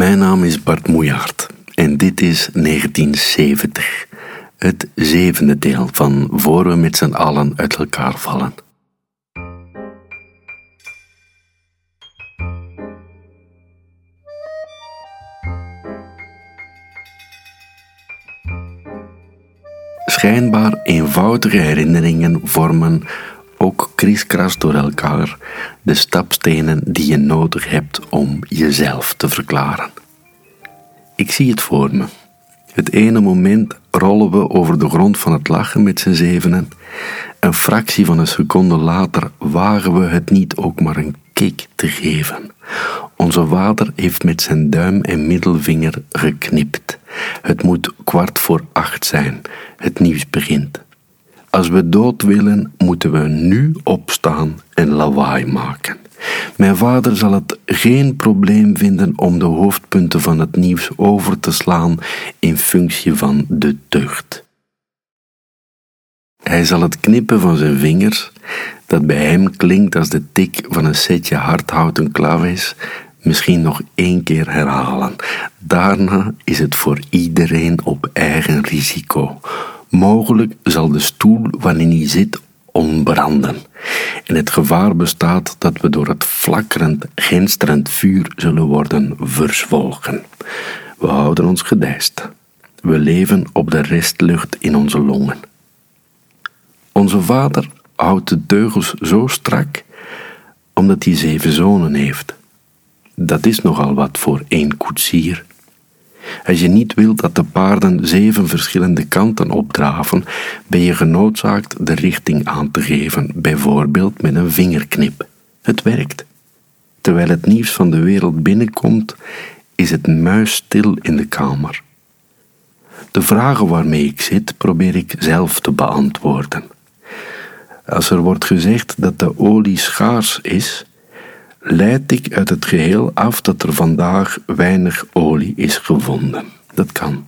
Mijn naam is Bart Moejaert en dit is 1970, het zevende deel van Voor we met z'n allen uit elkaar vallen. Schijnbaar eenvoudige herinneringen vormen ook kriskras door elkaar de stapstenen die je nodig hebt om jezelf te verklaren. Ik zie het voor me. Het ene moment rollen we over de grond van het lachen met z'n zevenen. Een fractie van een seconde later wagen we het niet ook maar een kick te geven. Onze vader heeft met zijn duim en middelvinger geknipt. Het moet kwart voor acht zijn. Het nieuws begint. Als we dood willen, moeten we nu opstaan en lawaai maken. Mijn vader zal het geen probleem vinden om de hoofdpunten van het nieuws over te slaan in functie van de tucht. Hij zal het knippen van zijn vingers, dat bij hem klinkt als de tik van een setje hardhouten klaves, misschien nog één keer herhalen. Daarna is het voor iedereen op eigen risico. Mogelijk zal de stoel waarin hij zit ontbranden. En het gevaar bestaat dat we door het flakkerend, gensterend vuur zullen worden verzwolgen. We houden ons gedijst. We leven op de restlucht in onze longen. Onze vader houdt de teugels zo strak omdat hij zeven zonen heeft. Dat is nogal wat voor één koetsier. Als je niet wilt dat de paarden zeven verschillende kanten opdraven, ben je genoodzaakt de richting aan te geven, bijvoorbeeld met een vingerknip. Het werkt. Terwijl het nieuws van de wereld binnenkomt, is het muisstil in de kamer. De vragen waarmee ik zit, probeer ik zelf te beantwoorden. Als er wordt gezegd dat de olie schaars is, leid ik uit het geheel af dat er vandaag weinig olie is gevonden. Dat kan.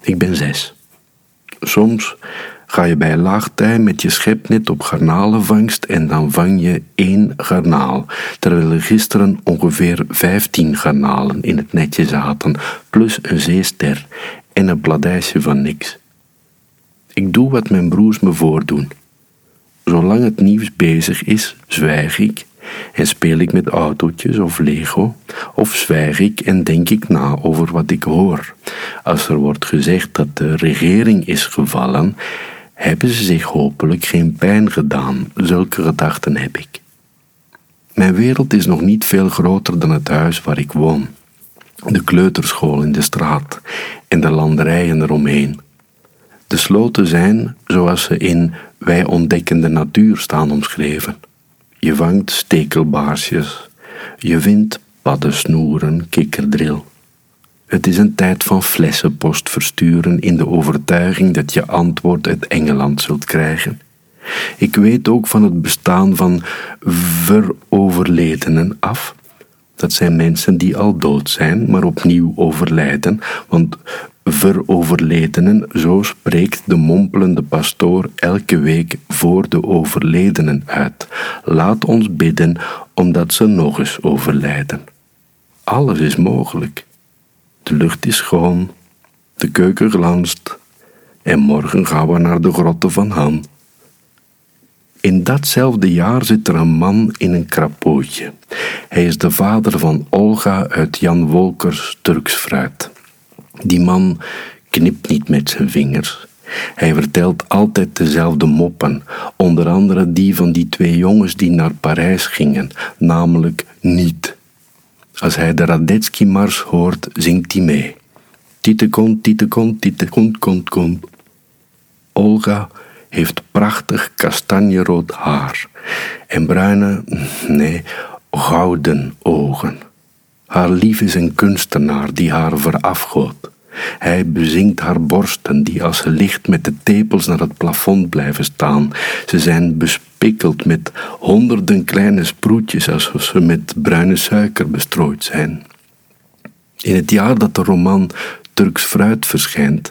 Ik ben zes. Soms ga je bij laagtij met je schepnet op garnalenvangst en dan vang je één garnaal, terwijl er gisteren ongeveer vijftien garnalen in het netje zaten, plus een zeester en een pladijsje van niks. Ik doe wat mijn broers me voordoen. Zolang het nieuws bezig is, zwijg ik en speel ik met autootjes of Lego, of zwijg ik en denk ik na over wat ik hoor. Als er wordt gezegd dat de regering is gevallen, hebben ze zich hopelijk geen pijn gedaan. Zulke gedachten heb ik. Mijn wereld is nog niet veel groter dan het huis waar ik woon, de kleuterschool in de straat en de landerijen eromheen. De sloten zijn, zoals ze in Wij ontdekken de natuur staan omschreven. Je vangt stekelbaarsjes. Je vindt paddensnoeren, kikkerdril. Het is een tijd van flessenpost versturen in de overtuiging dat je antwoord uit Engeland zult krijgen. Ik weet ook van het bestaan van veroverledenen af. Dat zijn mensen die al dood zijn, maar opnieuw overlijden, want veroverledenen, zo spreekt de mompelende pastoor elke week voor de overledenen uit. Laat ons bidden omdat ze nog eens overlijden. Alles is mogelijk. De lucht is schoon, de keuken glanst en morgen gaan we naar de grotten van Han. In datzelfde jaar zit er een man in een krapootje. Hij is de vader van Olga uit Jan Wolkers Turks fruit. Die man knipt niet met zijn vingers. Hij vertelt altijd dezelfde moppen, onder andere die van die twee jongens die naar Parijs gingen, namelijk niet. Als hij de Radetzky-mars hoort, zingt hij mee. Tietekon, tietekon, tietekon, kont, kont. Olga heeft prachtig kastanjerood haar en bruine, nee, gouden ogen. Haar lief is een kunstenaar die haar verafgoot. Hij bezingt haar borsten, die als ligt met de tepels naar het plafond blijven staan. Ze zijn bespikkeld met honderden kleine sproetjes, alsof ze met bruine suiker bestrooid zijn. In het jaar dat de roman Turks fruit verschijnt,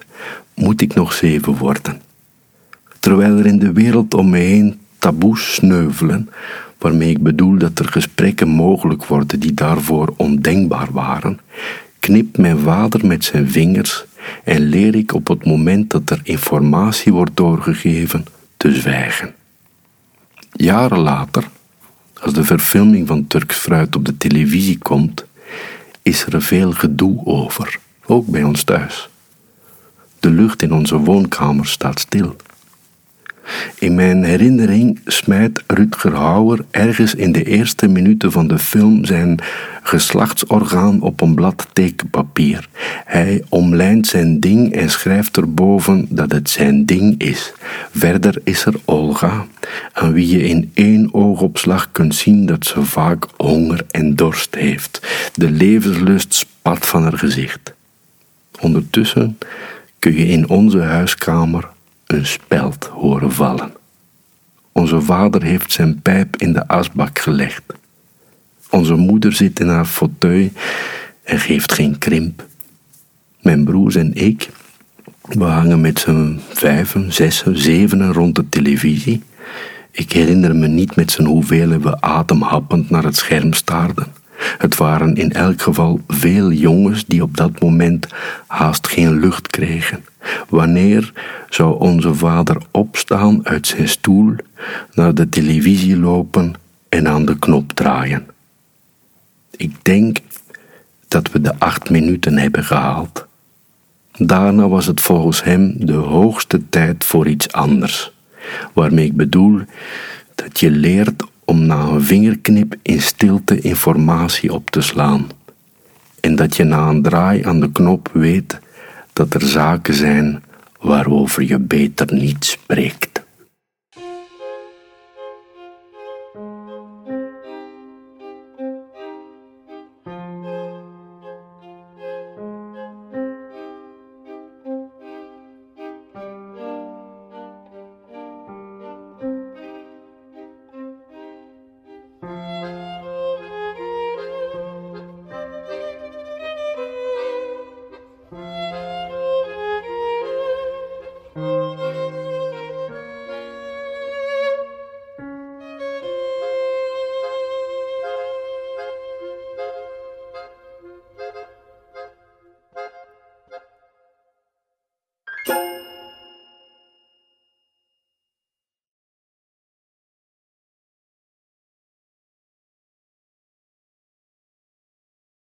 moet ik nog zeven worden. Terwijl er in de wereld om me heen taboes sneuvelen, waarmee ik bedoel dat er gesprekken mogelijk worden die daarvoor ondenkbaar waren, knipt mijn vader met zijn vingers en leer ik op het moment dat er informatie wordt doorgegeven te zwijgen. Jaren later, als de verfilming van Turks fruit op de televisie komt, is er veel gedoe over, ook bij ons thuis. De lucht in onze woonkamer staat stil. In mijn herinnering smijt Rutger Hauer ergens in de eerste minuten van de film zijn geslachtsorgaan op een blad tekenpapier. Hij omlijnt zijn ding en schrijft erboven dat het zijn ding is. Verder is er Olga, aan wie je in één oogopslag kunt zien dat ze vaak honger en dorst heeft. De levenslust spat van haar gezicht. Ondertussen kun je in onze huiskamer een speld horen vallen. Onze vader heeft zijn pijp in de asbak gelegd. Onze moeder zit in haar fauteuil en geeft geen krimp. Mijn broers en ik, we hangen met z'n vijven, zessen, zevenen rond de televisie. Ik herinner me niet met z'n hoeveel we ademhappend naar het scherm staarden. Het waren in elk geval veel jongens die op dat moment haast geen lucht kregen. Wanneer zou onze vader opstaan uit zijn stoel, naar de televisie lopen en aan de knop draaien? Ik denk dat we de acht minuten hebben gehaald. Daarna was het volgens hem de hoogste tijd voor iets anders, waarmee ik bedoel dat je leert om na een vingerknip in stilte informatie op te slaan. En dat je na een draai aan de knop weet dat er zaken zijn waarover je beter niet spreekt.